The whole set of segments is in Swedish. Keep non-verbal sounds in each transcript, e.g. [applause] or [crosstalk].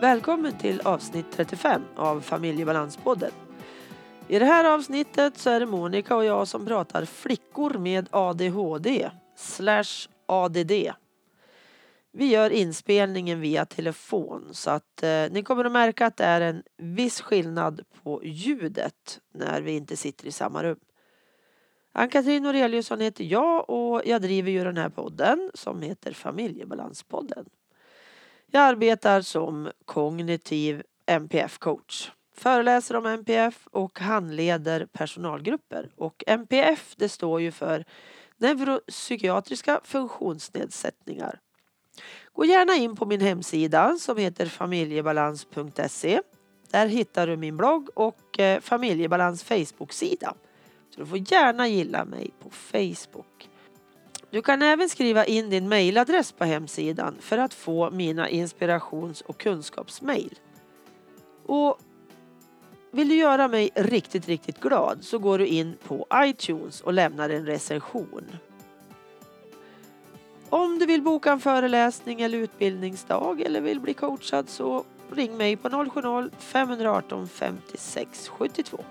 Välkommen till avsnitt 35 av Familjebalanspodden. I det här avsnittet så är det Monica och jag som pratar flickor med ADHD slash ADD. Vi gör inspelningen via telefon så att eh, ni kommer att märka att det är en viss skillnad på ljudet när vi inte sitter i samma rum. Ann-Katrin Noreliusson heter jag och jag driver ju den här podden som heter Familjebalanspodden. Jag arbetar som kognitiv NPF-coach. Föreläser om NPF och handleder personalgrupper. Och NPF det står ju för neuropsykiatriska funktionsnedsättningar. Gå gärna in på min hemsida som heter familjebalans.se. Där hittar du min blogg och eh, Familjebalans Facebook-sida. Så du får gärna gilla mig på Facebook. Du kan även skriva in din mejladress på hemsidan för att få mina inspirations och kunskapsmejl. Och vill du göra mig riktigt, riktigt glad så går du in på iTunes och lämnar en recension. Om du vill boka en föreläsning eller utbildningsdag eller vill bli coachad så ring mig på 070-518 56 72.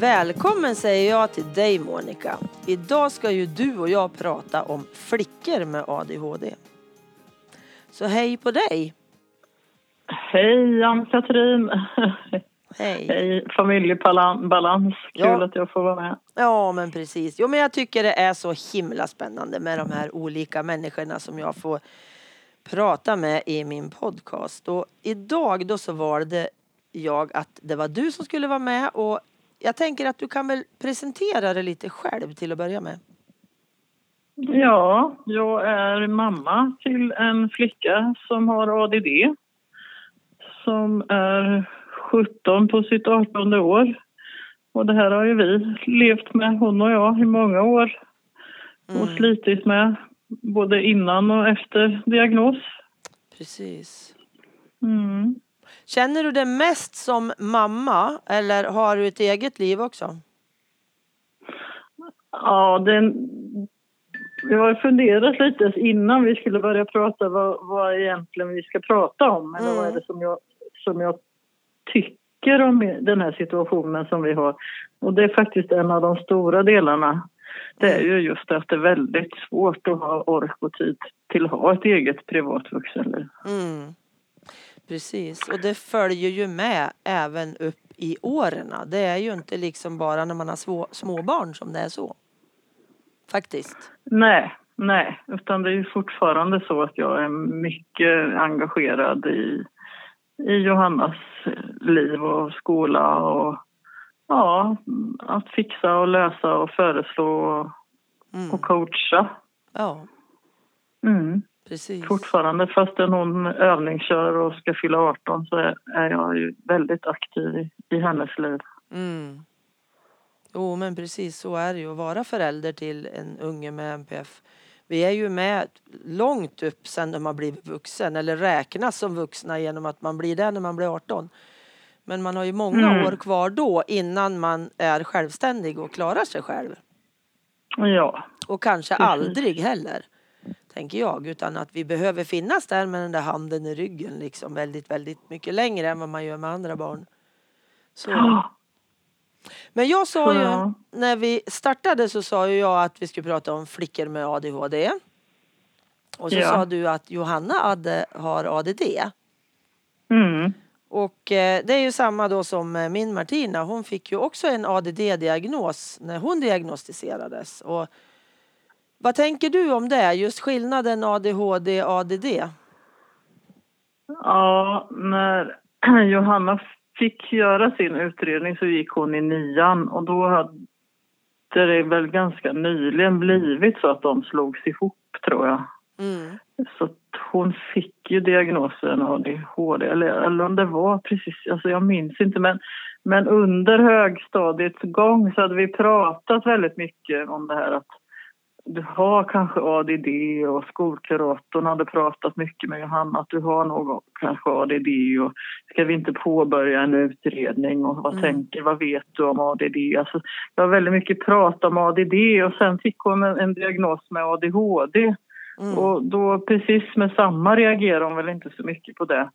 Välkommen säger jag till dig Monica. Idag ska ju du och jag prata om flickor med ADHD. Så hej på dig! Hej Ann-Katrin! Hej! Hej familjebalans, kul Ja. att jag får vara med. Ja men precis. Jo men jag tycker det är så himla spännande med de här olika människorna som jag får prata med i min podcast. Och idag då så valde jag att det var du som skulle vara med och jag tänker att du kan väl presentera dig lite själv till att börja med. Ja, jag är mamma till en flicka som har ADD. Som är 17 på sitt 18 år. Och det här har ju vi levt med, hon och jag, i många år. Och slitit med både innan och efter diagnos. Precis. Mm. Känner du dig mest som mamma eller har du ett eget liv också? Ja, den, vi har funderat lite innan vi skulle börja prata vad, vad egentligen vi ska prata om. Eller vad är det som jag, som jag tycker om den här situationen som vi har. Och det är faktiskt en av de stora delarna. Det är ju just att det är väldigt svårt att ha ork och tid till att ha ett eget privat vuxenliv. Mm. Precis, och det följer ju med även upp i åren. Det är ju inte liksom bara när man har små, småbarn som det är så. Faktiskt. Nej, nej, utan det är ju fortfarande så att jag är mycket engagerad i, i Johannas liv och skola och ja, att fixa och lösa och föreslå och, Mm. och coacha. Ja, Mm. Precis. Fortfarande, fastän hon övningskör och ska fylla 18 så är, jag ju väldigt aktiv i, i hennes liv. Mm. Jo, men precis så är det ju att vara förälder till en unge med NPF. Vi är ju med långt upp sen de har blivit vuxen eller räknas som vuxna genom att man blir det när man blir 18. Men man har ju många Mm. år kvar då innan man är självständig och klarar sig själv. Ja, Och kanske Precis. aldrig heller, tänker jag. Utan att vi behöver finnas där med den där handen i ryggen liksom väldigt, väldigt mycket längre än vad man gör med andra barn. Så. Men jag sa ju, Ja. när vi startade så sa ju jag att vi skulle prata om flickor med ADHD. Och så Ja. sa du att Johanna hade, har ADD. Mm. Och eh, det är ju samma då som eh, min Martina. Hon fick ju också en ADD-diagnos när hon diagnostiserades. Och vad tänker du om det? Just skillnaden ADHD-ADD? Ja, när [clears throat] Johanna fick göra sin utredning så gick hon i nian och då hade det väl ganska nyligen blivit så att de slogs ihop tror jag. Mm. Så hon fick ju diagnosen ADHD eller, eller om det var precis, alltså jag minns inte men, men under högstadiets gång så hade vi pratat väldigt mycket om det här att du har kanske ADD och skolkuratorn hade pratat mycket med Johanna att du har nog kanske ADD och ska vi inte påbörja en utredning och vad Mm. tänker, vad vet du om ADD? Alltså, det var väldigt mycket prat om ADD och sen fick hon en, en diagnos med ADHD Mm. och då precis med samma reagerade hon väl inte så mycket på det.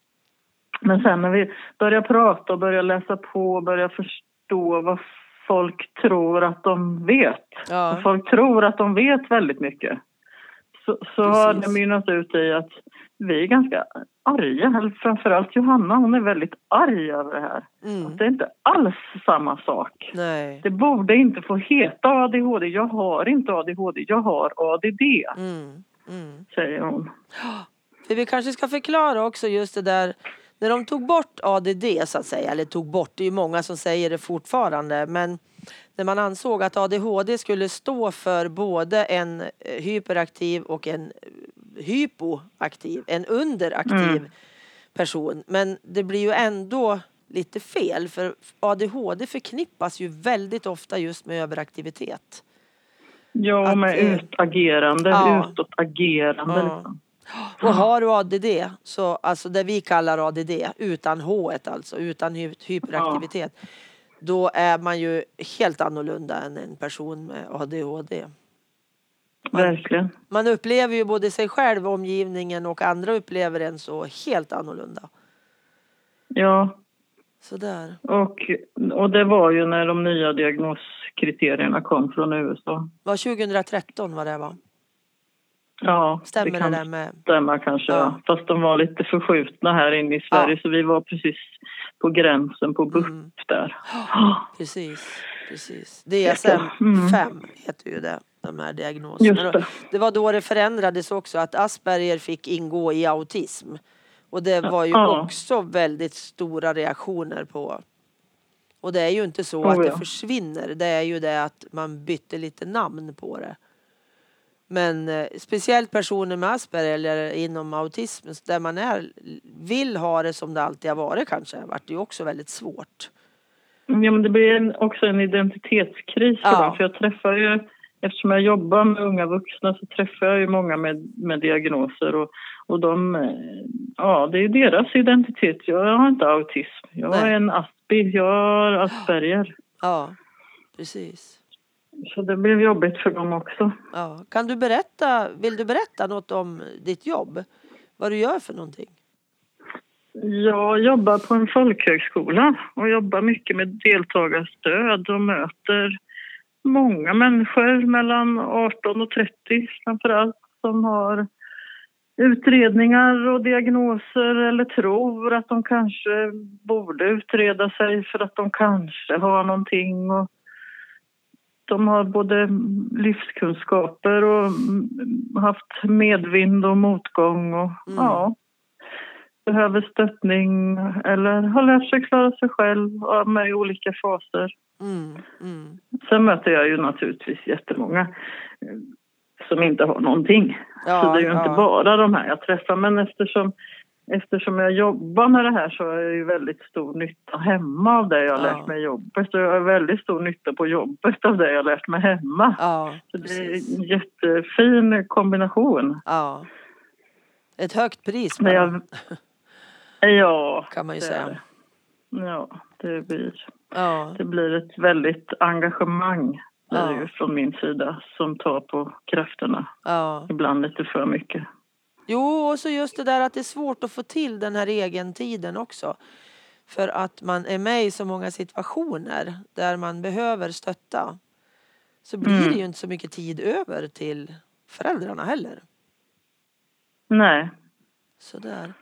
Men sen när vi började prata och började läsa på och började förstå vad folk tror att de vet. Ja. Folk tror att de vet väldigt mycket. Så, så har det mynnat ut i att vi är ganska arga, framförallt Johanna, hon är väldigt arg över det här. Mm. Det är inte alls samma sak. Nej. Det borde inte få heta ADHD. Jag har inte ADHD, jag har ADD, Mm. Mm. säger hon. Vi kanske ska förklara också just det där när de tog bort ADD så att säga, eller tog bort, det är ju många som säger det fortfarande, men när man ansåg att ADHD skulle stå för både en eh, hyperaktiv och en eh, hypoaktiv, en underaktiv Mm. person. Men det blir ju ändå lite fel för ADHD förknippas ju väldigt ofta just med överaktivitet. Ja, Att, med eh, utagerande, ja. utåtagerande. Ja. Liksom. Och har du ADD, så alltså det vi kallar ADD, utan H alltså, utan hy hyperaktivitet, då är man ju helt annorlunda än en person med ADHD. Verkligen. Man upplever ju både sig själv, omgivningen och andra upplever en så helt annorlunda. Ja, Sådär. och, och det var ju när de nya diagnoskriterierna kom från USA. var 2013 var det va? Ja, Stämmer det det, kan där med? stämma kanske. Ja. Fast de var lite förskjutna här inne i Sverige Ja. så vi var precis på gränsen på BUP Mm. där. Precis, precis. DSM Mm. 5 heter ju det, de här diagnoserna. Det. Det var då det förändrades också att Asperger fick ingå i autism. Och det var ju Ja. också väldigt stora reaktioner på. Och det är ju inte så Oh, att det försvinner. Det är ju det att man bytte lite namn på det. Men eh, speciellt personer med Asperger eller inom autism där man är, vill ha det som det alltid har varit kanske, vart det ju också väldigt svårt. Ja, men det blir en, också en identitetskris Ja. För jag träffar ju, eftersom jag jobbar med unga vuxna så träffar jag ju många med, med diagnoser och, och de, eh, ja det är deras identitet. Jag har inte autism, jag Nej. är en Aspi, jag har Asperger. Ja, precis. Så det blev jobbigt för dem också. Ja. Kan du berätta, vill du berätta något om ditt jobb? Vad du gör för någonting? Jag jobbar på en folkhögskola och jobbar mycket med deltagarstöd och möter många människor mellan 18 och 30 framför allt som har utredningar och diagnoser eller tror att de kanske borde utreda sig för att de kanske har någonting. Och de har både livskunskaper och haft medvind och motgång och Mm. ja, behöver stöttning eller har lärt sig klara sig själv med i olika faser. Mm, mm. Sen möter jag ju naturligtvis jättemånga eh, som inte har någonting. Ja, så det är ju inte ja. bara de här jag träffar. Men eftersom, eftersom jag jobbar med det här så har jag ju väldigt stor nytta hemma av det jag har Ja. lärt mig i jobbet. Och jag har väldigt stor nytta på jobbet av det jag har lärt mig hemma. Ja, Så det är en jättefin kombination. Ja. Ett högt pris bara, jag, [laughs] ja, kan man ju det säga. Ja, det blir, Ja, det blir ett väldigt engagemang Ja. från min sida som tar på krafterna. ja. Ibland lite för mycket. Jo, och så just det där att det är svårt att få till den här egentiden också. För att man är med i så många situationer där man behöver stötta. Så blir Mm. det ju inte så mycket tid över till föräldrarna heller. Nej. Sådär.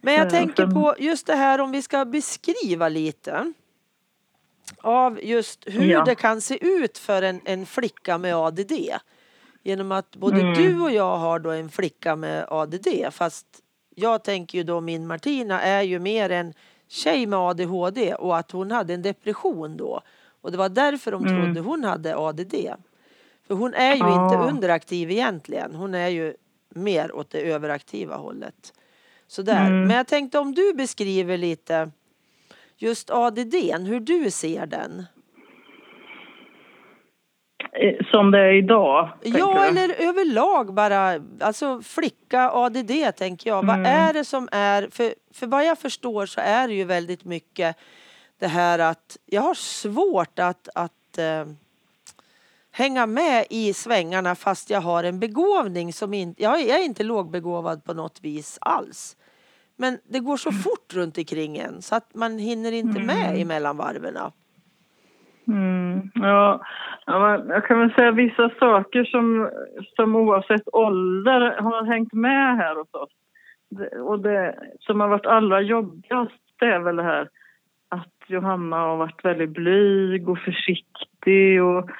Men jag Eh, tänker på just det här om vi ska beskriva lite av just hur Ja. det kan se ut för en, en flicka med ADD. Genom att både Mm. du och jag har då en flicka med ADD fast jag tänker ju då min Martina är ju mer en tjej med ADHD och att hon hade en depression då. Och det var därför de Mm. trodde hon hade ADD. För hon är ju inte Ah. underaktiv egentligen. Hon är ju mer åt det överaktiva hållet. Sådär. Mm. Men jag tänkte om du beskriver lite just ADD, hur du ser den. Eh, som det är idag. Ja, eller överlag bara. Alltså flicka, ADD tänker jag. Vad Mm. är det som är... För, för vad jag förstår så är det ju väldigt mycket det här att jag har svårt att, att eh, hänga med i svängarna fast jag har en begåvning som inte... Jag är jag är inte lågbegåvad på något vis alls. Men det går så fort runt omkring en så att man hinner inte med emellan varven. Mm, ja, ja, men jag kan väl säga vissa saker som, som oavsett ålder har hängt med här hos oss. Det, och det som har varit allra jobbigast det är väl det här att Johanna har varit väldigt blyg och försiktig och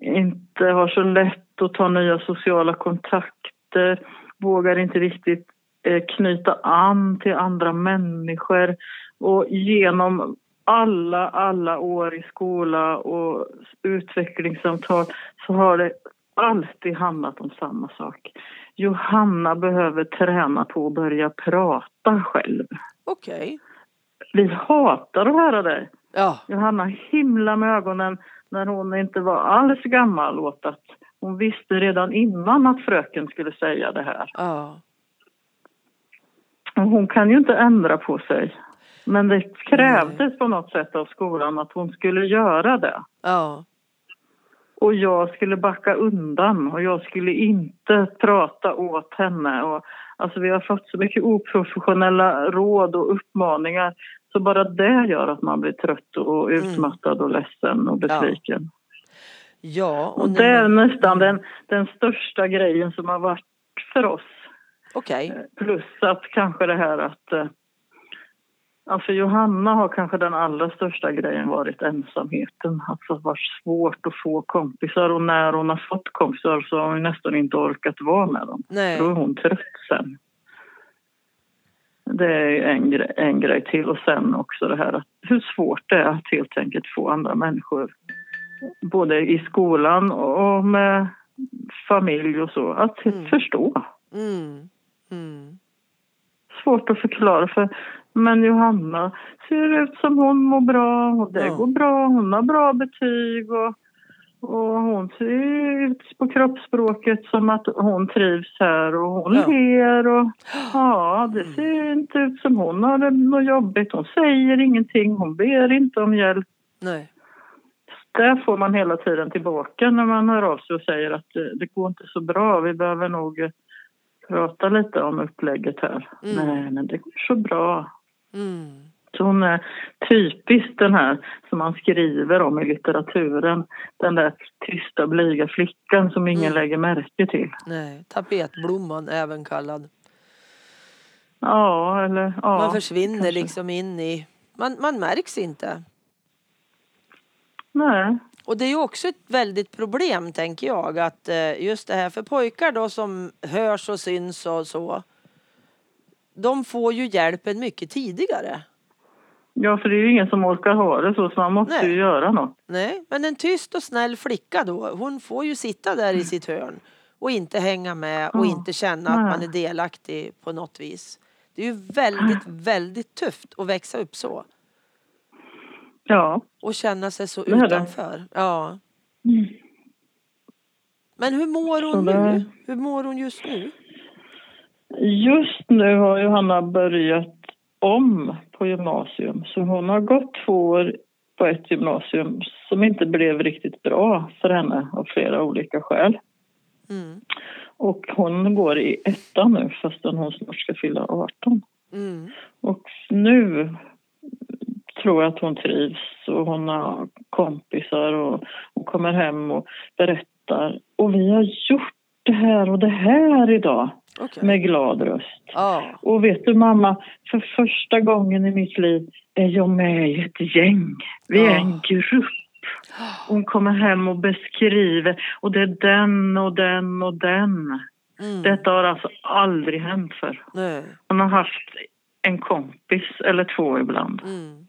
inte har så lätt att ta nya sociala kontakter, vågar inte riktigt eh, knyta an till andra människor och genom alla, alla år i skola och utvecklingssamtal så har det alltid handlat om samma sak. Johanna behöver träna på att börja prata själv. Okej. Vi hatar att höra dig. Ja. Johanna himla med ögonen när hon inte var alls gammal åt att hon visste redan innan att fröken skulle säga det här. Ja. Hon kan ju inte ändra på sig. Men det krävdes på något sätt av skolan att hon skulle göra det. Ja. Och jag skulle backa undan och jag skulle inte prata åt henne. Och, alltså vi har fått så mycket oprofessionella råd och uppmaningar. Så bara det gör att man blir trött och utmattad och ledsen och besviken. Ja. Och när det är man- nästan den, den största grejen som har varit för oss. Okej. Plus att kanske det här att... eh, Alltså Johanna har kanske den allra största grejen varit ensamheten. Alltså det har varit svårt att få kompisar och när hon har fått kompisar så har hon nästan inte orkat vara med dem. Nej. Då är hon trött sen. Det är en, grej, en grej till och sen också det här att hur svårt det är att helt enkelt få andra människor både i skolan och med familj och så att Mm. förstå Mm. Mm. Svårt att förklara för men Johanna ser ut som hon mår bra och det Ja. går bra. Hon har bra betyg och, och hon ser ut på kroppsspråket som att hon trivs här och hon Ja. ler och [gasps] ja, det ser inte ut som hon har det något jobbigt. Hon säger ingenting, hon ber inte om hjälp. Nej. Där får man hela tiden tillbaka när man hör av sig och säger att det, det går inte så bra. Vi behöver nog prata lite om upplägget här. Mm. Nej, men det går så bra. Mm. Så hon är typiskt den här som man skriver om i litteraturen. Den där tysta, blyga flickan som ingen Mm. lägger märke till. Nej. Tapetblomman även kallad. Ja, eller ja. man försvinner kanske. liksom in i... Man, man märks inte. Nej. Och det är ju också ett väldigt problem tänker jag att eh, just det här för pojkar då som hörs och syns och så. De får ju hjälpen mycket tidigare. Ja, för det är ju ingen som orkar ha det så, så man måste Nej. ju göra något. Nej, men en tyst och snäll flicka då, hon får ju sitta där i sitt hörn och inte hänga med och inte känna att man är delaktig på något vis. Det är ju väldigt, väldigt tufft att växa upp så Ja. och känna sig så det. utanför. Ja. Mm. Men hur mår hon nu? Hur mår hon just nu? Just nu har Johanna börjat om på gymnasium. Så hon har gått två år på ett gymnasium som inte blev riktigt bra för henne av flera olika skäl. Mm. Och hon går i ettan nu fastän hon snart ska fylla 18. Mm. Och nu tror att hon trivs och hon har kompisar och hon kommer hem och berättar. Och vi har gjort det här och det här idag Okej. med glad röst. Ja. Och vet du mamma, för första gången i mitt liv är jag med i ett gäng. Vi är Ja. en grupp. Hon kommer hem och beskriver och det är den och den och den. Mm. Detta har alltså aldrig hänt för. Nej. Hon har haft en kompis eller två ibland. Mm.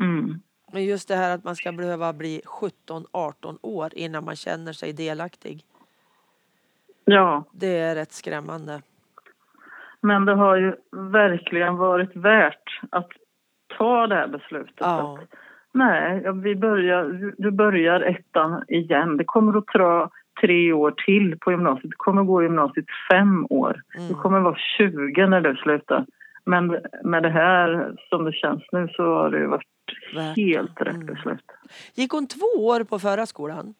Mm. Men just det här att man ska behöva bli 17-18 år innan man känner sig delaktig. Ja, Det är rätt skrämmande. men det har ju verkligen varit värt att ta det här beslutet. Ja. Att, Nej, vi börjar, du börjar ettan igen. Det kommer att ta tre år till på gymnasiet. Du kommer att gå gymnasiet fem år. Mm. Du kommer att vara 20 när du slutar. Men med det här som det känns nu så har det ju varit. Helt rätt Mm. beslut. Gick hon två år på förra skolan?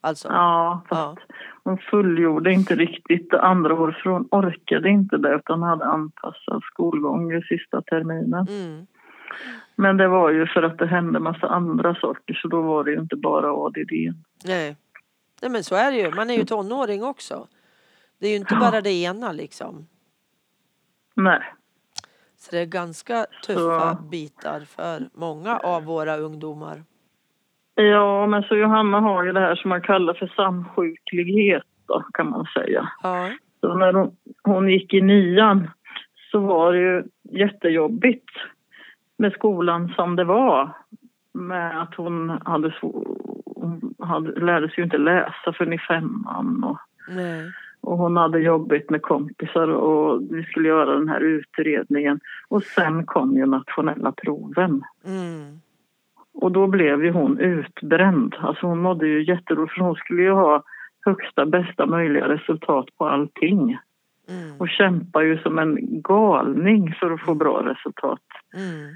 Alltså? Ja, fast Ja. hon fullgjorde inte riktigt andra för hon orkade inte det utan hade anpassad skolgång i sista terminen. Mm. Men det var ju för att det hände massa andra saker så då var det ju inte bara ADD. Nej. Nej men så är det ju. Man är ju tonåring också. Det är ju inte bara det ena liksom. Nej. Så det är ganska tuffa Så- bitar för många av våra ungdomar. Ja, men så Johanna har ju det här som man kallar för samsjuklighet då, kan man säga. Ja. Så när hon, hon gick i nian så var det ju jättejobbigt med skolan som det var. Med att hon hade, hon hade lärde sig ju inte läsa förrän i femman och, Nej. Och hon hade jobbigt med kompisar och vi skulle göra den här utredningen. Och sen kom ju nationella proven. Mm. Och då blev ju hon utbränd. Alltså hon mådde ju jättedåligt för hon skulle ju ha högsta bästa möjliga resultat på allting. Mm. Och kämpar ju som en galning för att få bra resultat. Mm.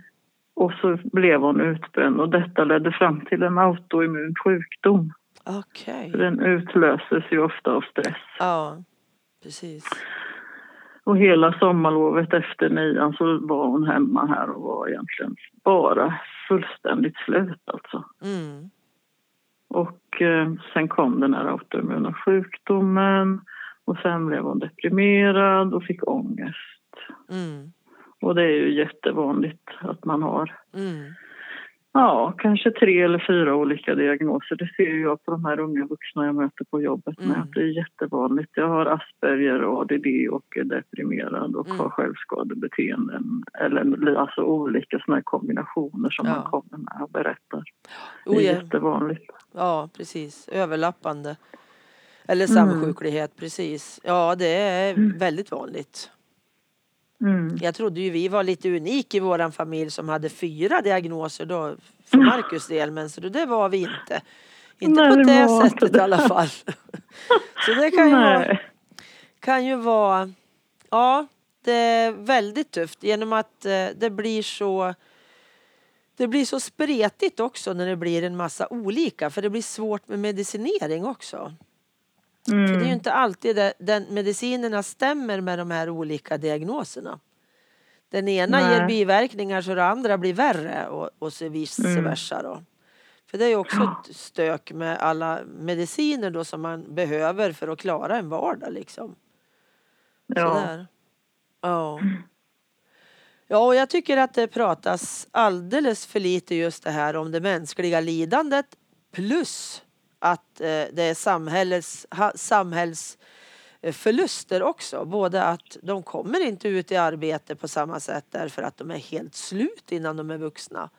Och så blev hon utbränd och detta ledde fram till en autoimmun sjukdom. För Den utlöses ju ofta av stress. Ja. Precis. Och hela sommarlovet efter nian så var hon hemma här och var egentligen bara fullständigt slut alltså. Mm. Och eh, sen kom den här autoimmuna sjukdomen och sen blev hon deprimerad och fick ångest. Mm. Och det är ju jättevanligt att man har Mm. Ja, kanske tre eller fyra olika diagnoser. Det ser jag på de här unga vuxna jag möter på jobbet med. Mm. att Det är jättevanligt. Jag har Asperger, ADD och är deprimerad och Mm. har självskadebeteenden. Eller alltså olika såna kombinationer som Ja. man kommer med och berättar. Det är jättevanligt. ja, precis. Överlappande. Eller Mm. samsjuklighet, precis. Ja, det är väldigt vanligt. Mm. Jag trodde ju vi var lite unik i våran familj som hade fyra diagnoser då för Marcus del, men så det var vi inte. Inte Nej, på det det sättet det. i alla fall. Så det kan ju, vara, kan ju vara, ja, det är väldigt tufft genom att eh, det blir så det blir så spretigt också när det blir en massa olika för det blir svårt med medicinering också. För det är ju Mm. inte alltid det, den medicinerna stämmer med de här olika diagnoserna. Den ena Nej. ger biverkningar så det andra blir värre och, och så vice Mm. versa då. För det är ju också Ja. ett stök med alla mediciner då som man behöver för att klara en vardag liksom. Ja. Sådär. Ja. Ja, och jag tycker att det pratas alldeles för lite just det här om det mänskliga lidandet plus att eh, det är samhällets, samhällsförluster också. Både att de kommer inte ut i arbete på samma sätt därför att de är helt slut innan de är vuxna.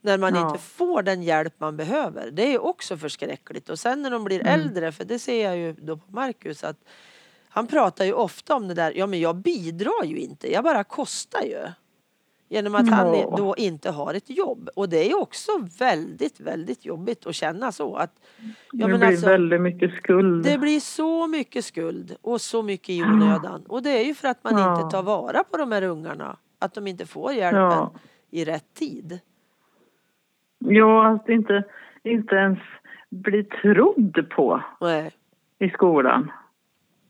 När man Ja. inte får den hjälp man behöver. Det är också förskräckligt. Och sen när de blir Mm. äldre, för det ser jag ju då på Marcus att han pratar ju ofta om det där, ja men jag bidrar ju inte, jag bara kostar ju. Genom att han då inte har ett jobb. Och det är också väldigt, väldigt jobbigt att känna så. Att, det blir alltså, väldigt mycket skuld. det blir så mycket skuld och så mycket i onödan. Och det är ju för att man Ja. inte tar vara på de här ungarna. Att de inte får hjälpen Ja. i rätt tid. Ja, att inte, inte ens bli trodd på Nej. i skolan.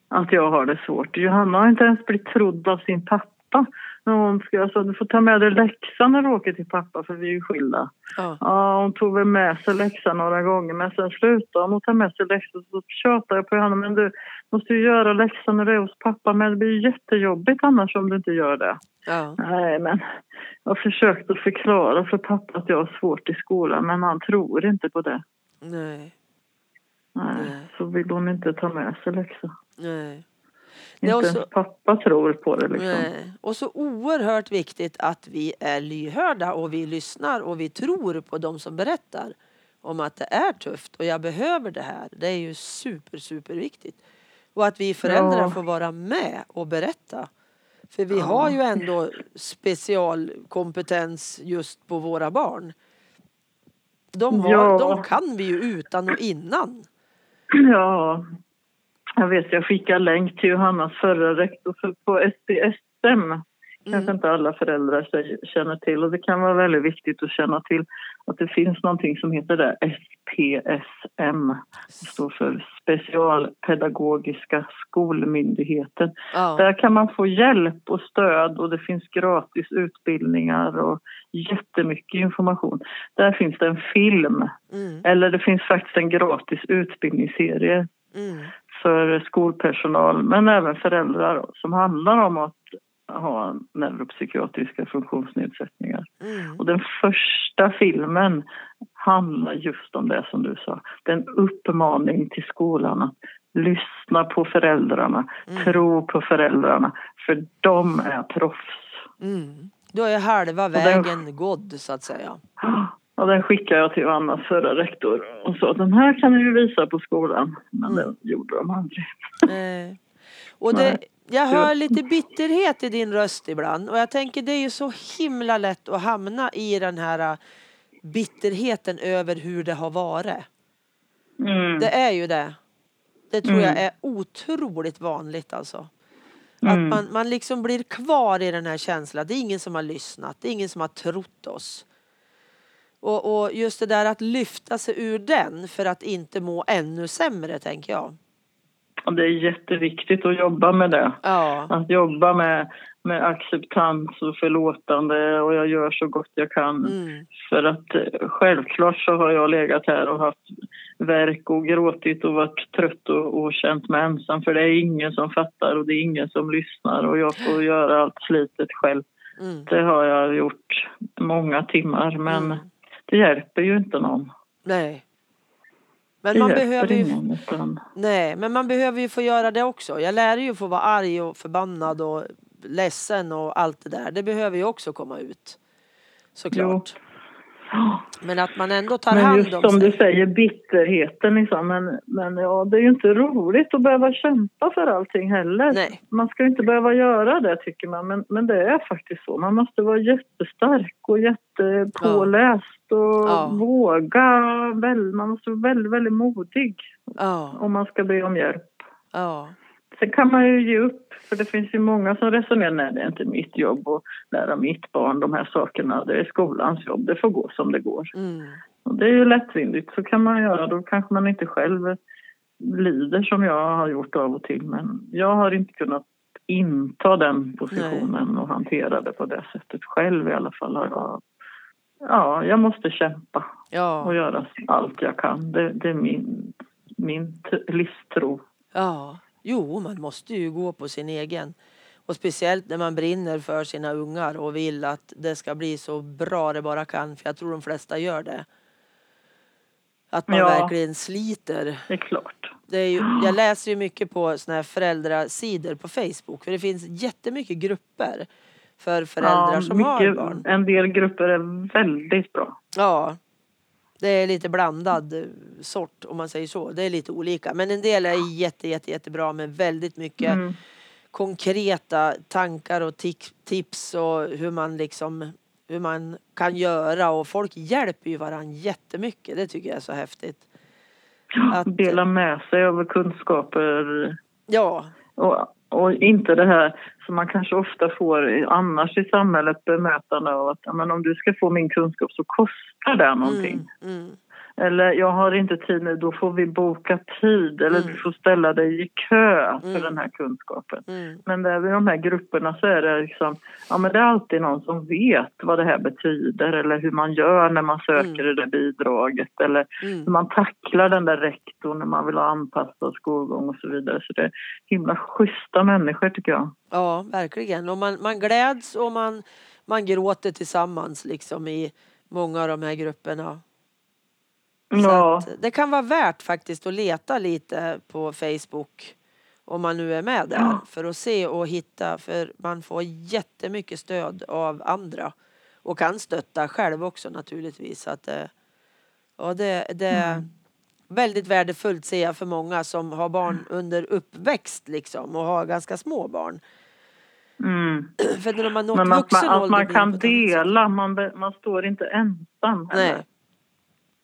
Att jag har det svårt. Johanna har inte ens blivit trodd av sin pappa. Hon ska, alltså, du får ta med dig läxan när du åker till pappa för vi är ju skilda. Ja. Ja, hon tog väl med sig läxan några gånger men sen slutade hon att ta med sig läxan. Så tjatade jag på henne. Men du måste ju göra läxan när du är hos pappa. Men det blir jättejobbigt annars om du inte gör det. Ja. Nej, men jag har försökt att förklara för pappa att jag har svårt i skolan men han tror inte på det. Nej. Nej, Nej. så vill hon inte ta med sig läxan. Nej. Inte ens också- pappa tror på det liksom. Nej. Och så oerhört viktigt att vi är lyhörda och vi lyssnar och vi tror på de som berättar om att det är tufft och jag behöver det här. Det är ju super, super viktigt. Och att vi föräldrar Ja. får vara med och berätta. För vi har ju ändå specialkompetens just på våra barn. De, har, Ja. de kan vi ju utan och innan. Ja, jag vet, jag skickar länk till Johannas förra rektor på SPSM. Kanske Mm. inte alla föräldrar känner till och det kan vara väldigt viktigt att känna till att det finns någonting som heter det SPSM. Det står för Specialpedagogiska skolmyndigheten. Ja. Där kan man få hjälp och stöd och det finns gratis utbildningar och jättemycket information. Där finns det en film, Mm. eller det finns faktiskt en gratis utbildningsserie Mm. För skolpersonal men även föräldrar som handlar om att ha neuropsykiatriska funktionsnedsättningar. Mm. Och den första filmen handlar just om det som du sa. Det är en uppmaning till skolan att lyssna på föräldrarna, Mm. tro på föräldrarna, för de är proffs. Mm. Då är halva den- vägen gådd så att säga. Och den skickade jag till Annas förra rektor och sa den här kan ni ju visa på skolan. Men Mm. det gjorde de aldrig. Eh, och det, Nej. jag hör lite bitterhet i din röst ibland och jag tänker det är ju så himla lätt att hamna i den här äh, bitterheten över hur det har varit. Mm. Det är ju det. Det tror Mm. jag är otroligt vanligt alltså. Mm. Att man, man liksom blir kvar i den här känslan. Det är ingen som har lyssnat. Det är ingen som har trott oss. Och, och just det där att lyfta sig ur den för att inte må ännu sämre tänker jag. Och det är jätteviktigt att jobba med det. Ja. Att jobba med, med acceptans och förlåtande och jag gör så gott jag kan. Mm. För att eh, självklart så har jag legat här och haft verk och gråtit och varit trött och, och känt mig ensam. För det är ingen som fattar och det är ingen som lyssnar och jag får göra allt slitet själv. Mm. Det har jag gjort många timmar men Mm. Det hjälper ju inte någon. Nej. Men Det man behöver ju, ingen. Utan, nej, men man behöver ju få göra det också. Jag lär ju få vara arg och förbannad och ledsen och allt det där. Det behöver ju också komma ut. Såklart. Men att man ändå tar Men hand just om som sig. du säger, bitterheten liksom. Men, men ja, det är ju inte roligt att behöva kämpa för allting heller. Nej. Man ska inte behöva göra det tycker man, men, men det är faktiskt så. Man måste vara jättestark och jättepåläst och Ja. våga. Väl, man måste vara väldigt, väldigt modig Ja, om man ska be om hjälp. ja, Sen kan man ju ge upp, för det finns ju många som resonerar, nej det är inte mitt jobb att lära mitt barn de här sakerna, det är skolans jobb, det får gå som det går. mm, Och det är ju lättvindigt, så kan man göra, då kanske man inte själv lider som jag har gjort av och till, men jag har inte kunnat inta den positionen och hantera det på det sättet själv i alla fall. Har jag, ja, jag måste kämpa och ja, göra allt jag kan, det, det är min, min livstro. ja. Jo, man måste ju gå på sin egen. Och speciellt när man brinner för sina ungar och vill att det ska bli så bra det bara kan. För jag tror de flesta gör det. Att man Ja. verkligen sliter. Det är klart. Det är ju, jag läser ju mycket på såna här föräldrasidor på Facebook. För det finns jättemycket grupper för föräldrar som har barn. En del grupper är väldigt bra. Ja. Det är lite blandad eh, sort om man säger så. Det är lite olika. Men en del är jätte, jätte, jättebra med väldigt mycket Mm. konkreta tankar och tips och hur man liksom hur man kan göra och folk hjälper ju varandra jättemycket. Det tycker jag är så häftigt. Att- Dela med sig av kunskaper Ja, och, och inte det här som man kanske ofta får annars i samhället bemötande av att men om du ska få min kunskap så kostar det någonting. mm, mm, eller jag har inte tid nu, då får vi boka tid eller Mm. du får ställa dig i kö för Mm. den här kunskapen. mm, Men där vid de här grupperna så är det liksom, ja men det är alltid någon som vet vad det här betyder eller hur man gör när man söker Mm. det där bidraget eller hur mm. man tacklar den där rektorn när man vill ha anpassad skolgång och så vidare. Så det är himla schyssta människor tycker jag. Ja, verkligen. Och man, man gläds och man, man gråter tillsammans liksom i många av de här grupperna. Ja, det kan vara värt faktiskt att leta lite på Facebook om man nu är med där Ja. för att se och hitta för man får jättemycket stöd av andra och kan stötta själv också naturligtvis. Så att, eh, ja, det, det är Mm. väldigt värdefullt ser jag för många som har barn under uppväxt liksom och har ganska små barn. mm. [clears throat] För när har nått men att man, att man kan dela, man, man står inte ensam heller. Nej.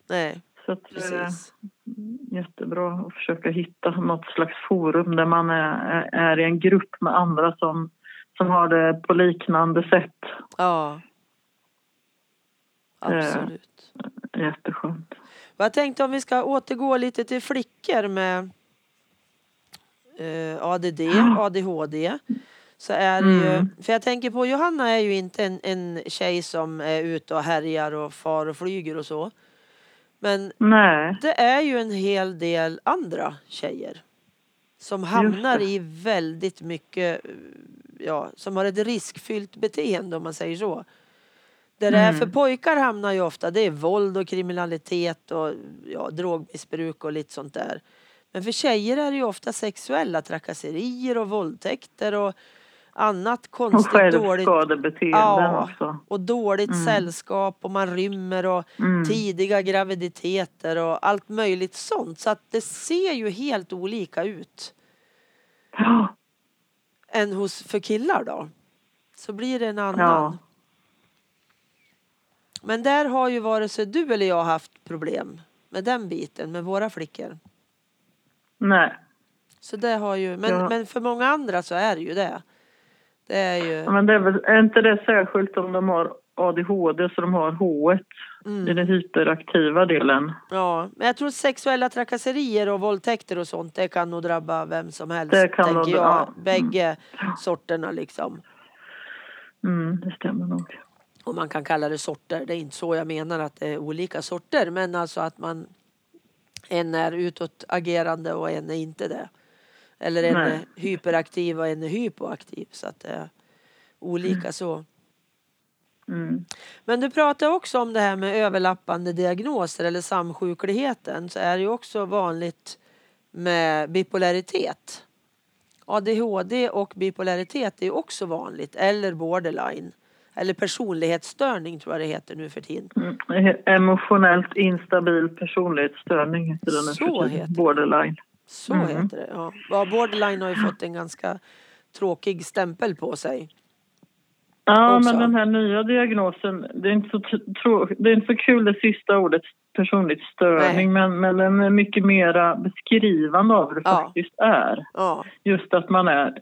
Nej, Så att, eh, precis. jättebra att försöka hitta något slags forum där man är, är i en grupp med andra som, som har det på liknande sätt. Ja. Eh. Absolut. Jätteskönt. Och Jag tänkte om vi ska återgå lite till flickor med eh, ADD, ADHD. [gasps] Så är det ju, Mm. för jag tänker på Johanna är ju inte en, en tjej som är ute och härjar och far och flyger och så. Men Nej, det är ju en hel del andra tjejer som hamnar i väldigt mycket, ja, som har ett riskfyllt beteende om man säger så. Det är Mm. för pojkar hamnar ju ofta, det är våld och kriminalitet och ja, drogmissbruk och lite sånt där. Men för tjejer är det ju ofta sexuella trakasserier och våldtäkter och annat och konstigt dåligt. självskadebeteenden Ja. också. Och dåligt Mm. sällskap och man rymmer och Mm. tidiga graviditeter och allt möjligt sånt. Så att det ser ju helt olika ut Ja, än hos för killar då. Så blir det en annan. Ja. Men där har ju vare sig du eller jag haft problem med den biten med våra flickor. nej. Så det har ju, men, Ja. men för många andra så är det ju det. Det är ju, Men det är, väl, är inte det särskilt om de har ADHD så de har H i mm, den hyperaktiva delen? ja. Men jag tror sexuella trakasserier och våldtäkter och sånt det kan nog drabba vem som helst. Det kan nog- jag. ja. Bägge sorterna liksom. Mm, det stämmer nog. Och man kan kalla det sorter. Det är inte så jag menar att det är olika sorter. Men alltså att man en är utåtagerande och en är inte det. Eller en Nej. hyperaktiv och en hypoaktiv. Så att det är olika så. Mm. Men du pratar också om det här med överlappande diagnoser eller samsjukligheten. Så är det ju också vanligt med bipolaritet. ADHD och bipolaritet är också vanligt. Eller borderline. Eller personlighetsstörning tror jag det heter nu för tiden. Mm. Emotionellt instabil personlighetsstörning heter den nu Så för tiden. det. Borderline. Så Mm. heter det. Ja. Ja, borderline har ju fått en ganska tråkig stämpel på sig. Ja, Också. men den här nya diagnosen, det är inte så, t- trå- det är inte så kul det sista ordet personligt störning, men, men den är mycket mera beskrivande av hur det Ja. faktiskt är. Ja, Just att man är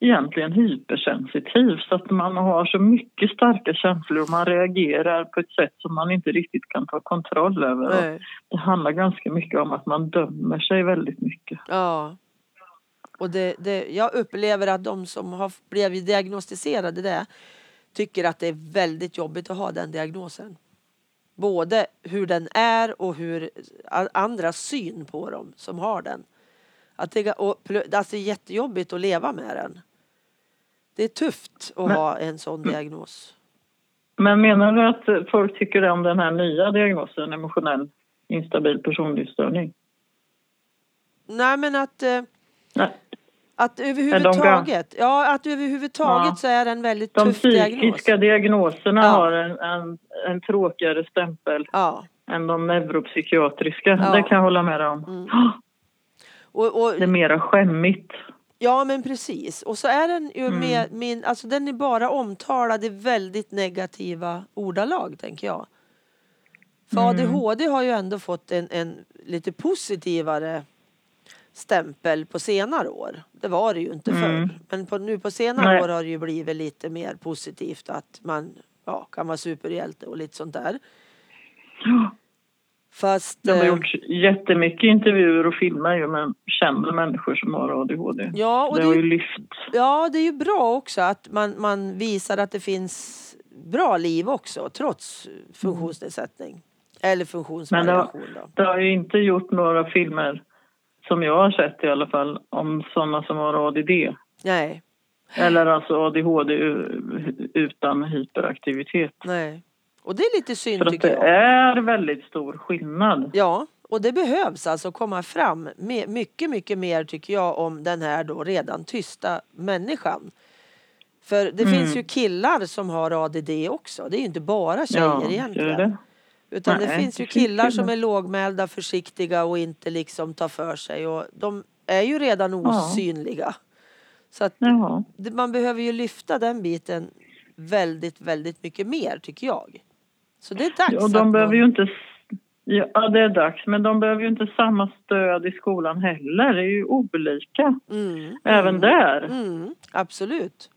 egentligen hypersensitiv så att man har så mycket starka känslor och man reagerar på ett sätt som man inte riktigt kan ta kontroll över. Det handlar ganska mycket om att man dömer sig väldigt mycket. ja. Och det, det, jag upplever att de som har blivit diagnostiserade det tycker att det är väldigt jobbigt att ha den diagnosen. Både hur den är och hur andras syn på dem som har den. Att det, och, alltså det är jättejobbigt att leva med den. Det är tufft att Men- ha en sån diagnos. Men menar du att folk tycker om den här nya diagnosen, emotionell instabil personlighetsstörning? Nej men att, eh, Nej, att överhuvudtaget, ja att överhuvudtaget Ja. så är det en väldigt de tuff diagnos. psykiska diagnoserna Ja. har en, en, en tråkigare stämpel Ja. än de neuropsykiatriska. Ja. Det kan jag hålla med dig om. Mm. Och, och, Det är mera skämmigt. ja men precis. Och så är den ju Mm. med min, alltså den är bara omtalad i väldigt negativa ordalag tänker jag. För Mm. ADHD har ju ändå fått en, en lite positivare stämpel på senare år. Det var det ju inte Mm. förr. Men på, nu på senare Nej. år har det ju blivit lite mer positivt att man ja, kan vara superhjälte och lite sånt där. Ja. Fast Det har eh, gjorts jättemycket intervjuer och filmer ju med kända människor som har ADHD. ja, och det det, har ju lyft. ja, det är ju bra också att man, man visar att det finns bra liv också trots funktionsnedsättning. Eller funktionsvariation då. Det har ju inte gjort några filmer som jag har sett i alla fall om sådana som har ADD. Nej, Eller alltså ADHD utan hyperaktivitet. nej. Och det är lite synd För att tycker det jag. är väldigt stor skillnad. Ja, och det behövs alltså komma fram me- mycket, mycket mer tycker jag om den här då redan tysta människan. För det Mm. finns ju killar som har ADD också. Det är ju inte bara tjejer ja, egentligen. det? Utan det Nej, finns ju det finns killar som är lågmälda, försiktiga och inte liksom tar för sig. Och de är ju redan osynliga. Så att det- man behöver ju lyfta den biten väldigt, väldigt mycket mer tycker jag. Så det är dags Ja, de behöver ju inte Ja, det är dags. Men de behöver ju inte samma stöd i skolan heller. Det är ju olika. Mm. Även mm. där. Mm, absolut.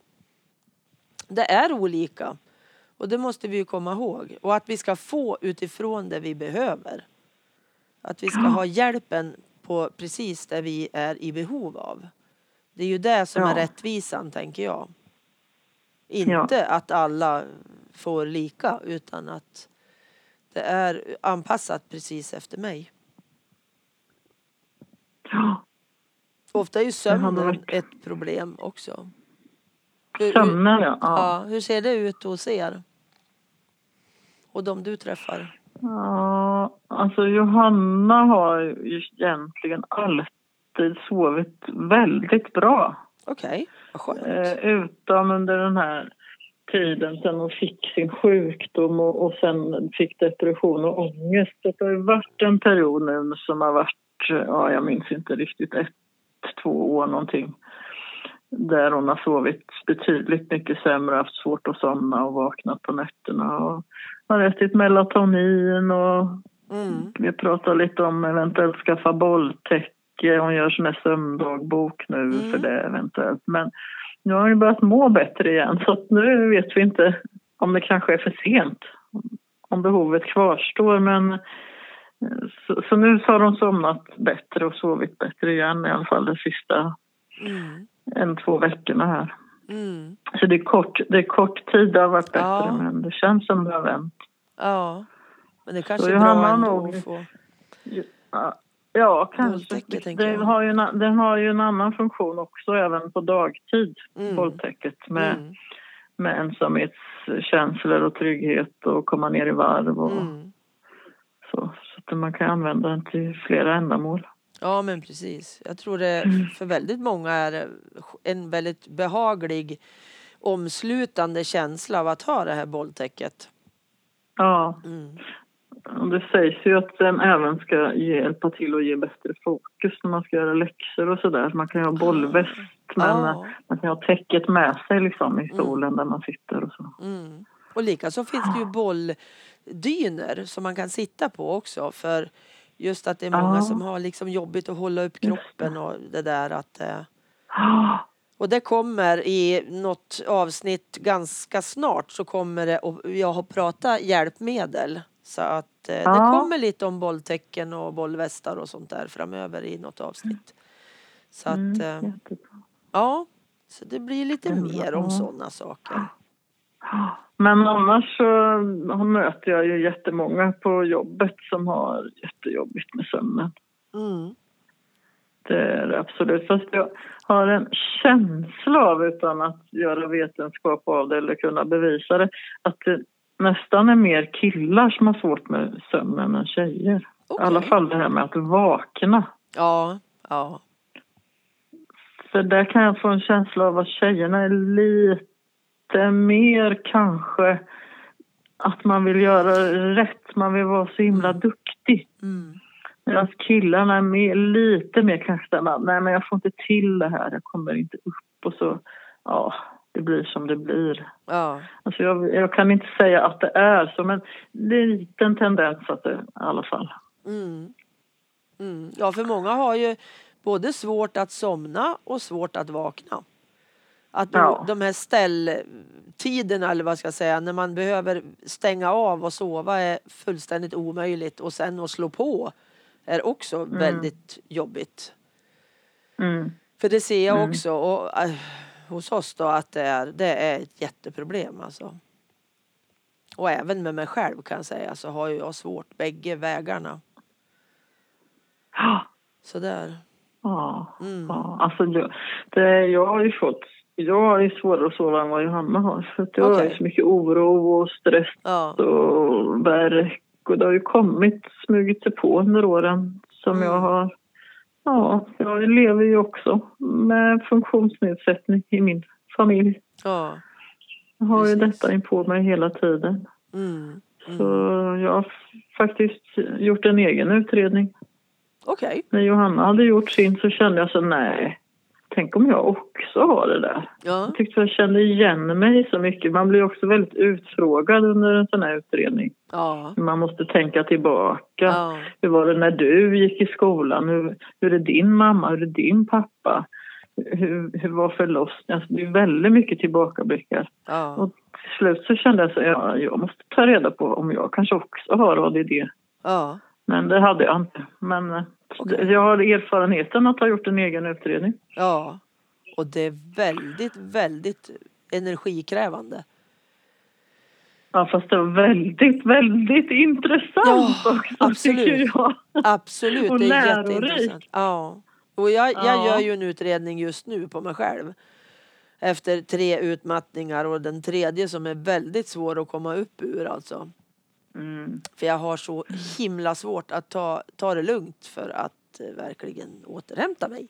Det är olika. Och det måste vi ju komma ihåg. Och att vi ska få utifrån det vi behöver. Att vi ska ha hjälpen på precis det vi är i behov av. Det är ju det som Ja. är rättvisan, tänker jag. Inte att alla får lika, utan att det är anpassat precis efter mig. Ja. Ofta är ju sömnen varit- ett problem också. Sömnen, ja. ja. Hur ser det ut hos er? Och de du träffar? Ja, alltså Johanna har ju egentligen alltid sovit väldigt bra. Okej, vad skönt. Eh, utom under den här tiden sen hon fick sin sjukdom och, och sen fick depression och ångest. Det har varit en period nu som har varit, ja jag minns inte riktigt, ett, två år någonting. Där hon har sovit betydligt mycket sämre, haft svårt att somna och vaknat på nätterna. Och har ätit melatonin och Mm. vi pratar lite om eventuellt skaffa bolltäcke. Hon gör sån här sömndagbok nu Mm. för det eventuellt. Men nu har ju börjat må bättre igen så nu vet vi inte om det kanske är för sent. Om behovet kvarstår men eh, så, så nu så har hon somnat bättre och sovit bättre igen i alla fall de sista Mm. en, två veckorna här. Mm. Så det är kort, det är kort tid det har varit bättre Ja. men det känns som det har vänt. Ja, men det kanske är Johanna bra ändå nog- att få... Ja, ja kanske. Jag. har ju en, den har ju en annan funktion också även på dagtid, Mm. bolltäcket med, Mm. med ensamhetskänslor och trygghet och komma ner i varv och Mm. så. Så att man kan använda den till flera ändamål. Ja, men precis. Jag tror det Mm. för väldigt många är en väldigt behaglig omslutande känsla av att ha det här bolltäcket. Ja, Mm. Det sägs ju att den även ska hjälpa till att ge bättre fokus när man ska göra läxor och sådär. Man kan ju ha bollväst men Ja. man kan ha täcket med sig liksom i Mm. stolen där man sitter och så. Mm. Och likaså finns det ju bolldyner som man kan sitta på också för just att det är många Ja. som har liksom jobbigt att hålla upp kroppen och det där att Ja, och det kommer i något avsnitt ganska snart så kommer det och jag har pratat hjälpmedel så att eh, det Ja. kommer lite om bolltäcken och bollvästar och sånt där framöver i något avsnitt. Så att mm, eh, jättebra. ja, så det blir lite Mm, mer om ja. sådana saker. Men annars så möter jag ju jättemånga på jobbet som har jättejobbigt med sömnen. Mm. Det är det absolut. Fast jag har en känsla av, utan att göra vetenskap av det eller kunna bevisa det, att det nästan är mer killar som har svårt med sömnen än tjejer. I Okej. alla fall det här med att vakna. Ja, ja. För där kan jag få en känsla av att tjejerna är lite mer kanske att man vill göra rätt, man vill vara så himla duktig. Mm. Medan killarna är mer, lite mer kanske där man, nej men jag får inte till det här, jag kommer inte upp och så, ja, det blir som det blir. Ja. Alltså jag, jag kan inte säga att det är så, men det är en liten tendens att det, i alla fall. Mm. Mm. Ja, för många har ju både svårt att somna och svårt att vakna. Att de, Ja. de här ställtiderna, eller vad ska jag säga, när man behöver stänga av och sova är fullständigt omöjligt och sen att slå på är också väldigt jobbigt. Mm. För det ser jag Mm. också och, äh, hos oss då att det är, det är ett jätteproblem alltså. Och även med mig själv kan jag säga så har jag svårt bägge vägarna. Ja, Sådär. ja, Mm. ja. Alltså jag, det, jag har ju fått, jag har ju svårare att sova än vad Johanna har. För att jag har Okej. ju så mycket oro och stress Ja. och värk och det har ju kommit, smugit sig på under åren som Mm. jag har Ja, jag lever ju också med funktionsnedsättning i min familj. Ja. Jag har ju detta in på mig hela tiden. Mm. Så Mm. jag har faktiskt gjort en egen utredning. Okej. När Johanna hade gjort sin så kände jag så nej, tänk om jag också har det där. Ja. Jag tyckte jag kände igen mig så mycket. Man blir också väldigt utfrågad under en sån här utredning. Ja. Man måste tänka tillbaka. Ja. Hur var det när du gick i skolan? Hur, hur är din mamma? Hur är din pappa? Hur, hur var förlossningen? Alltså, det är väldigt mycket tillbakablickar. Ja. Och till slut så kände jag så ja, jag måste ta reda på om jag kanske också har ADD. Ja. Men det hade jag inte. Men Okej. jag har erfarenheten att ha gjort en egen utredning. Ja. Och det är väldigt, väldigt energikrävande. Ja, fast det var väldigt, väldigt intressant Ja, också, absolut. tycker jag. Absolut, Och det är lärorikt. jätteintressant. Ja. Och jag, jag Ja. gör ju en utredning just nu på mig själv. Efter tre utmattningar och den tredje som är väldigt svår att komma upp ur alltså. Mm. För jag har så himla svårt att ta, ta det lugnt för att eh, verkligen återhämta mig.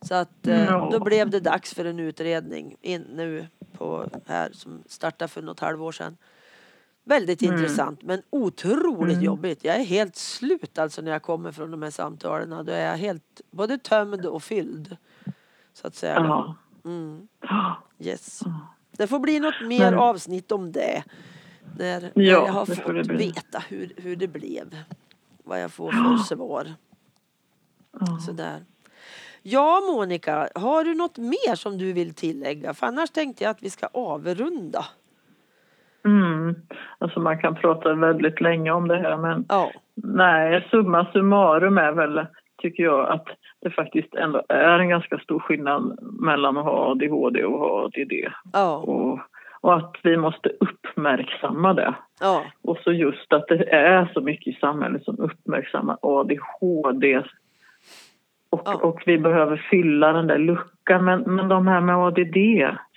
Så att eh, Ja. då blev det dags för en utredning in, nu på här som startade för något halvår sedan. Väldigt Mm. intressant men otroligt Mm. jobbigt. Jag är helt slut alltså när jag kommer från de här samtalen. Då är jag helt både tömd och fylld. Så att säga. Mm. Yes. Det får bli något mer avsnitt om det. När, när Ja, jag har fått veta hur, hur det blev. Vad jag får för svar. Ja. Sådär. Ja Monica, har du något mer som du vill tillägga? För annars tänkte jag att vi ska avrunda. Mm. Alltså man kan prata väldigt länge om det här men Ja, nej, summa summarum är väl, tycker jag, att det faktiskt ändå är en ganska stor skillnad mellan att ha ADHD och ha ADD. ja, Och, och att vi måste uppmärksamma det. ja, Och så just att det är så mycket i samhället som uppmärksammar ADHD. Och, Ja. och vi behöver fylla den där luckan. Men, men de här med ADD,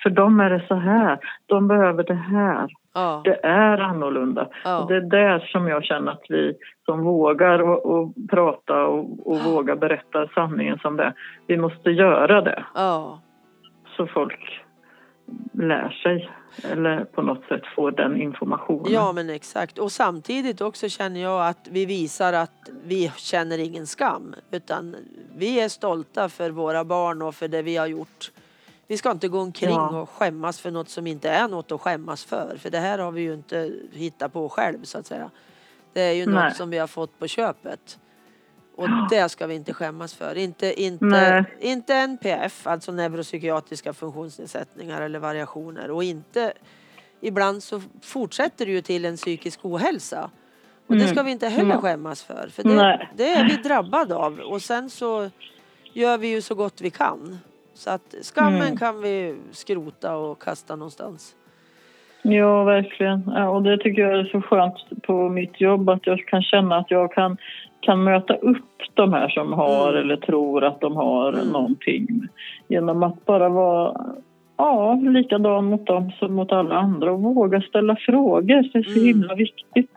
för dem är det så här. De behöver det här. ja, Det är annorlunda. Ja. Det är där som jag känner att vi som vågar och, och prata och, och vågar berätta sanningen som det är. Vi måste göra det så folk lär sig eller på något sätt får den informationen. ja men exakt. Och samtidigt också känner jag att vi visar att vi känner ingen skam. Utan vi är stolta för våra barn och för det vi har gjort. Vi ska inte gå omkring Ja. och skämmas för något som inte är något att skämmas för. För det här har vi ju inte hittat på själv så att säga. Det är ju Nej. något som vi har fått på köpet. Och det ska vi inte skämmas för. Inte, inte, Nej. inte NPF, alltså neuropsykiatriska funktionsnedsättningar eller variationer. Och inte, ibland så fortsätter det ju till en psykisk ohälsa. Och det Mm. ska vi inte heller Mm. skämmas för. För det, det är vi drabbade av. Och sen så gör vi ju så gott vi kan. Så att skammen Mm. kan vi skrota och kasta någonstans. Ja, verkligen. Ja, och det tycker jag är så skönt på mitt jobb att jag kan känna att jag kan, kan möta upp de här som har Mm. eller tror att de har Mm. någonting genom att bara vara ja, likadan mot dem som mot alla andra och våga ställa frågor. Det är så Mm. himla viktigt.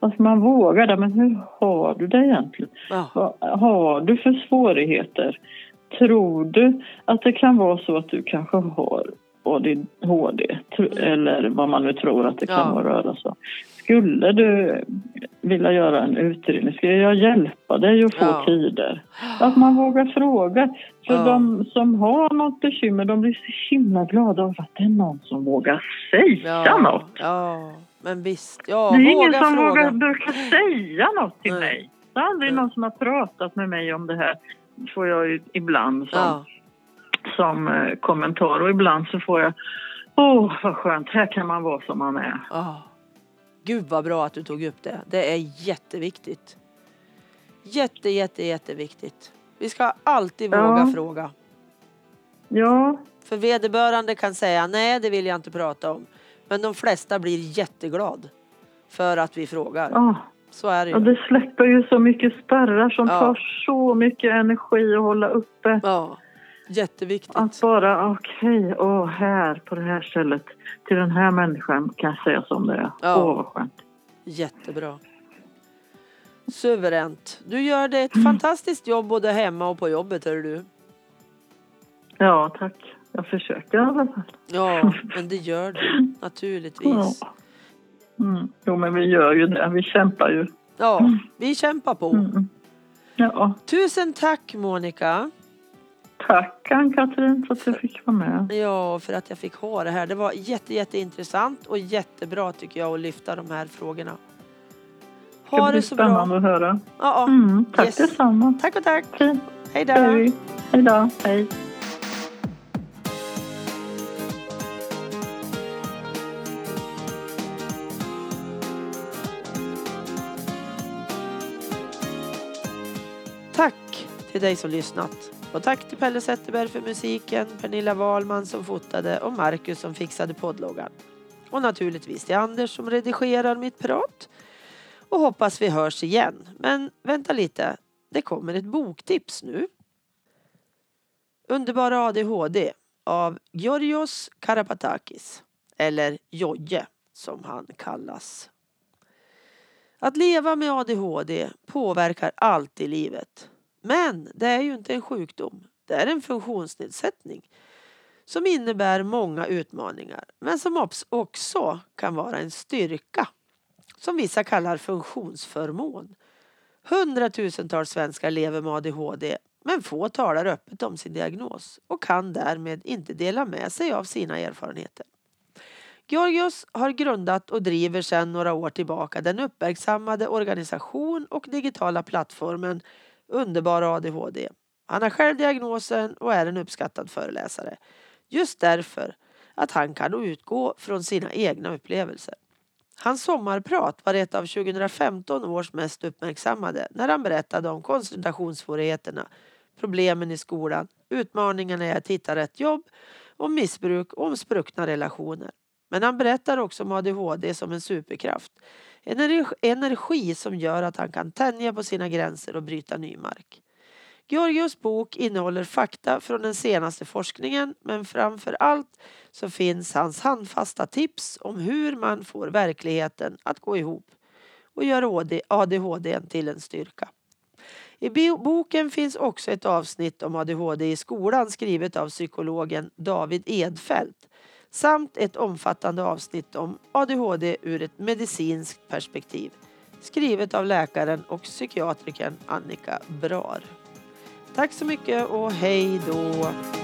Att man vågar det. Men hur har du det egentligen? Ja, Vad har du för svårigheter? Tror du att det kan vara så att du kanske har ADHD tr- eller vad man nu tror att det kan Ja. vara om. Skulle du vilja göra en utredning, ska jag hjälpa dig att få Ja. tider? Att man vågar fråga. För Ja. de som har något bekymmer, de blir så himla glada av att det är någon som vågar säga ja, något. ja, men visst. Ja, Det är ingen våga som fråga. vågar brukar säga något till Nej. mig. Det är aldrig Nej. någon som har pratat med mig om det här. får jag ju ibland som, Ja, som eh, kommentar. Och ibland så får jag Åh, vad skönt. Här kan man vara som man är. ja. Gud vad bra att du tog upp det. Det är jätteviktigt. Jätte, jätte, jätteviktigt. Vi ska alltid Ja. våga fråga. Ja, För vederbörande kan säga nej, det vill jag inte prata om. Men de flesta blir jätteglad för att vi frågar. ja. Så är det ju. Och det släpper ju så mycket spärrar som Ja. tar så mycket energi att hålla uppe. Ja, jätteviktigt. Att bara, okej, åh, här på det här stället till den här människan kan jag säga som det är. Ja. Åh, vad skönt. Jättebra. Suveränt. Du gör det Mm. ett fantastiskt jobb både hemma och på jobbet, hör du. Ja, tack. Jag försöker i alla fall. Ja, [laughs] men det gör du naturligtvis. Ja. Mm. Jo, men vi gör ju det. Vi kämpar ju. Ja, vi kämpar på. Mm. Ja, Tusen tack Monica. Tack Ann-Katrin för att jag fick vara med. Ja, för att jag fick ha det här. Det var jätte, jätteintressant och jättebra tycker jag att lyfta de här frågorna. Det Ha blir det så bra. spännande att höra. Ja. Mm, tack Yes. detsamma. Tack och tack. Hej då. Hej. Hej då. Hej. Tack till dig som lyssnat. Och tack till Pelle Zetterberg för musiken, Pernilla Wahlman som fotade och Marcus som fixade poddloggan. Och naturligtvis till Anders som redigerar mitt prat. Och hoppas vi hörs igen. Men vänta lite, det kommer ett boktips nu. Underbara ADHD av Georgios Karapatakis. Eller Jojje som han kallas. Att leva med ADHD påverkar allt i livet. Men det är ju inte en sjukdom. Det är en funktionsnedsättning som innebär många utmaningar men som också kan vara en styrka som vissa kallar funktionsförmån. Hundratusentals svenskar lever med ADHD men få talar öppet om sin diagnos och kan därmed inte dela med sig av sina erfarenheter. Georgios har grundat och driver sedan några år tillbaka den uppmärksammade organisation och digitala plattformen Underbara ADHD. Han har själv diagnosen och är en uppskattad föreläsare. Just därför att han kan utgå från sina egna upplevelser. Hans sommarprat var ett av 2015 års mest uppmärksammade när han berättade om koncentrationssvårigheterna, problemen i skolan, utmaningarna i att hitta rätt jobb, om missbruk och om spruckna relationer. Men han berättar också om ADHD som en superkraft. En energi- som gör att han kan tänja på sina gränser och bryta ny mark. Georgios bok innehåller fakta från den senaste forskningen men framför allt så finns hans handfasta tips om hur man får verkligheten att gå ihop och gör ADHD till en styrka. I boken finns också ett avsnitt om ADHD i skolan skrivet av psykologen David Edfeldt samt ett omfattande avsnitt om ADHD ur ett medicinskt perspektiv skrivet av läkaren och psykiatrikern Annika Brar. Tack så mycket och hej då!